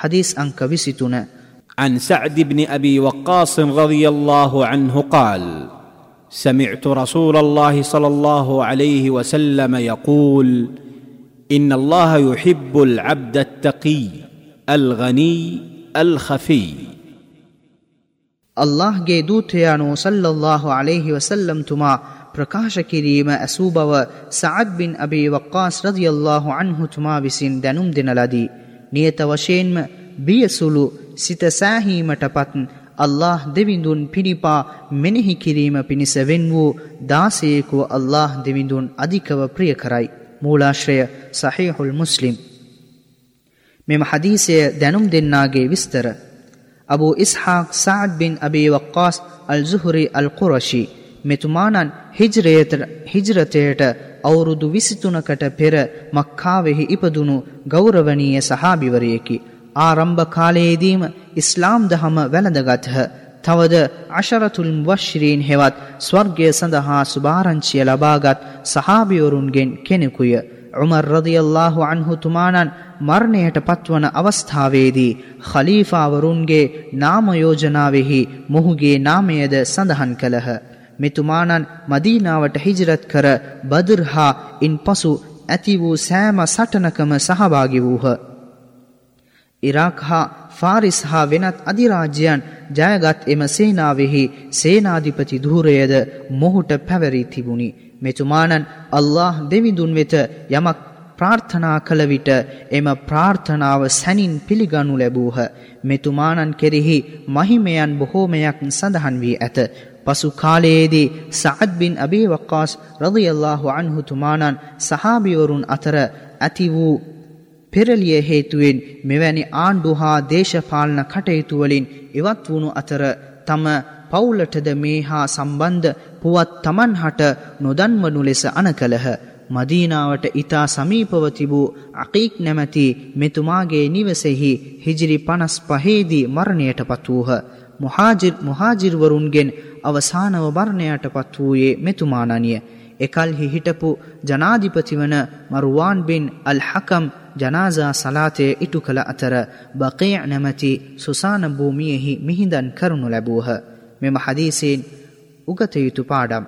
حديث عن كبستنا. عن سعد بن أبي وقاص رضي الله عنه قال سمعت رسول الله صلى الله عليه وسلم يقول إن الله يحب العبد التقي الغني الخفي. الله جيدو تيانو صلى الله عليه وسلم تما ප්‍රකාශ කිරීම ඇසූ බව سعد بن අබී වක්කාස් රදියල්ලාහු අන්හු තුමා විසින් දැනුම් දෙන ලදී. නියත වශයෙන්ම බියසුළු සිත සෑහීමට පත් අල්له දෙවිඳුන් පිණිපා මෙනෙහි කිරීම පිණිස වෙන් වූ දාසයෙකු අල්له දෙවිඳුන් අධිකව ප්‍රිය කරයි. මූලාශ්‍රය සහිහුල් මුස්ලිම්. මෙම හදීසය දැනුම් දෙන්නාගේ විස්තර. අබු ඉස්හාක් සාඩ් බින් අබේ වක්කාස් අල්සුහුරි අල්කුරශී මෙතුමානන් හිජරයට අවුරුදු විසිතුනකට පෙර මක්කාවෙහි ඉපදුණු ගෞරවනීය සහාභිවරයෙකි. ආරම්භ කාලයේදීම ඉස්ලාම් දහම වැළඳගත්හ. තවද අශරතුල් වශ්රීන් හෙවත් ස්වර්ගය සඳහා සුභාරංචිය ලබාගත් සහාභිවරුන්ගෙන් කෙනෙකුය. උමර් රදියල්ලාහු අන්හු තුමානන් මරණයට පත්වන අවස්ථාවේදී ඛලීෆාවරුන්ගේ නාමයෝජනාවෙහි මොහුගේ නාමයද සඳහන් කළහ. මෙතුමානන් මදීනාවට හිජරත් කර බදුර් හා ඉන් පසු ඇති වූ සෑම සටනකම සහභාගි වූහ. ඉරාක් හා ෆාරිස් හා වෙනත් අධිරාජ්‍යයන් ජයගත් එම සේනාවෙහි සේනාධිපති ධූරයද මොහුට පැවරී තිබුණි. මෙතුමානන් අල්له දෙවිදුන් වෙත යමක් ප්‍රාර්ථනා කළ විට එම ප්‍රාර්ථනාව සැනින් පිළිගනු ලැබූහ. මෙතුමානන් කෙරෙහි මහිමයන් බොහෝමයක් සඳහන් වී ඇත. පසු කාලයේදී සዓد බින් අබී වක්කාස් රදියල්ලාහු අන්හු තුමානන් සහාබිවරුන් අතර ඇති වූ පෙරලිය හේතුවෙන් මෙවැනි ආණ්ඩු හා දේශපාලන කටයුතු වලින් ඉවත් වුණු අතර තම පවුලටද මේ හා සම්බන්ධ පුවත් තමන් හට නොදන්වනු ලෙස අනකලහ මදීනාවට ඉතා සමීපව තිබූ අකීක් නැමැති මෙතුමාගේ නිවසෙහි හිජිරි පනස් පහේදී මරණයට පත් වූහ. මුහාජිර්වරුන්ගෙන් අවසානව බර්ණයට පත් වූයේ මෙතුමානනිය. එකල්හි හිටපු ජනාධිපති වන මරුවාන් බින් අල් හකම් ජනාසා සලාතය ඉටු කළ අතර බකය නැමැති සුසාන භූමියෙහි මිහිදන් කරනු ලැබූහ. මෙම හදීසයෙන් උගතයුතු පාඩම්.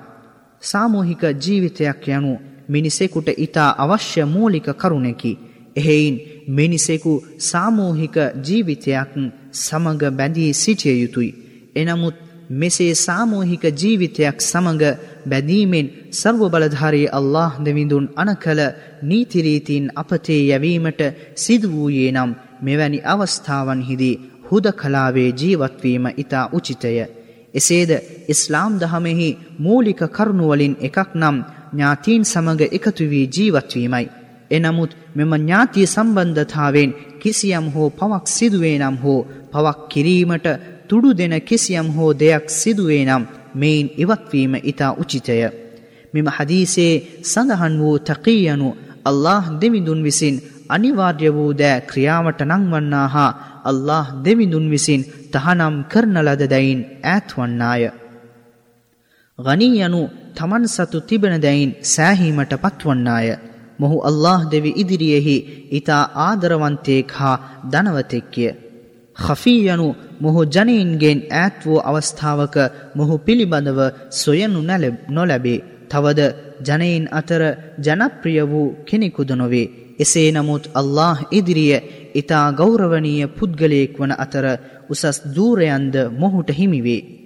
සාමූහික ජීවිතයක් යනු මිනිසෙකුට ඉතා අවශ්‍ය මූලික කරුණකි. එහෙයින් මිනිසෙකු සාමූහික ජීවිතයක් සමග බැඳී සිටිය යුතුයි. එනමුත් මෙසේ සාමූහික ජීවිතයක් සමඟ බැදීමෙන් සර්ව බලධාරී අල්له දෙවිඳුන් අනකළ නීතිරීතින් අපතේ යැවීමට සිදුවූයේ නම් මෙවැනි අවස්ථාවන්හිදී හුද කලාවේ ජීවත්වීම ඉතා උචිතය. එසේද ඉස්ලාම් දහමෙහි මූලික කරුණුවලින් එකක් නම් ඥාතීන් සමඟ එකතු වී ජීවත්වීමයි. එනමුත් මෙම ඥාතිය සම්බන්ධතාවෙන් කිසියම් හෝ පවක් සිදුවේ නම් හෝ පවක් කිරීමට තුඩු දෙන කිසියම් හෝ දෙයක් සිදුවේ නම් මෙයින් ඉවත්වීම ඉතා උචිතය. මෙම හදීසේ සඳහන් වූ තකීයනු අල්له දෙවිඳුන් විසින් අනිවාර්ය වූ දෑ ක්‍රියාවට නංවන්නා හා අල්له දෙවිඳුන් විසින් තහනම් කරන ලදදැයින් ඈත්වන්නාය. ගනීයනු තමන් සතු තිබෙනදැයින් සෑහීමට පත්වන්නාය. මොහු අල්له දෙවි ඉදිරියෙහි ඉතා ආදරවන්තයෙක් හා දනවතෙක්ය. ඛෆී යනු මොහු ජනීන්ගෙන් ඈත් වූ අවස්ථාවක මොහු පිළිබඳව සොයනු නොලැබේ. තවද ජනයින් අතර ජනප්‍රිය වූ කෙනෙකුද නොවේ. එසේ නමුත් අල්له ඉදිරිය ඉතා ගෞරවනීය පුද්ගලයෙක් වන අතර උසස් දූරයන්ද මොහුට හිමිවේ.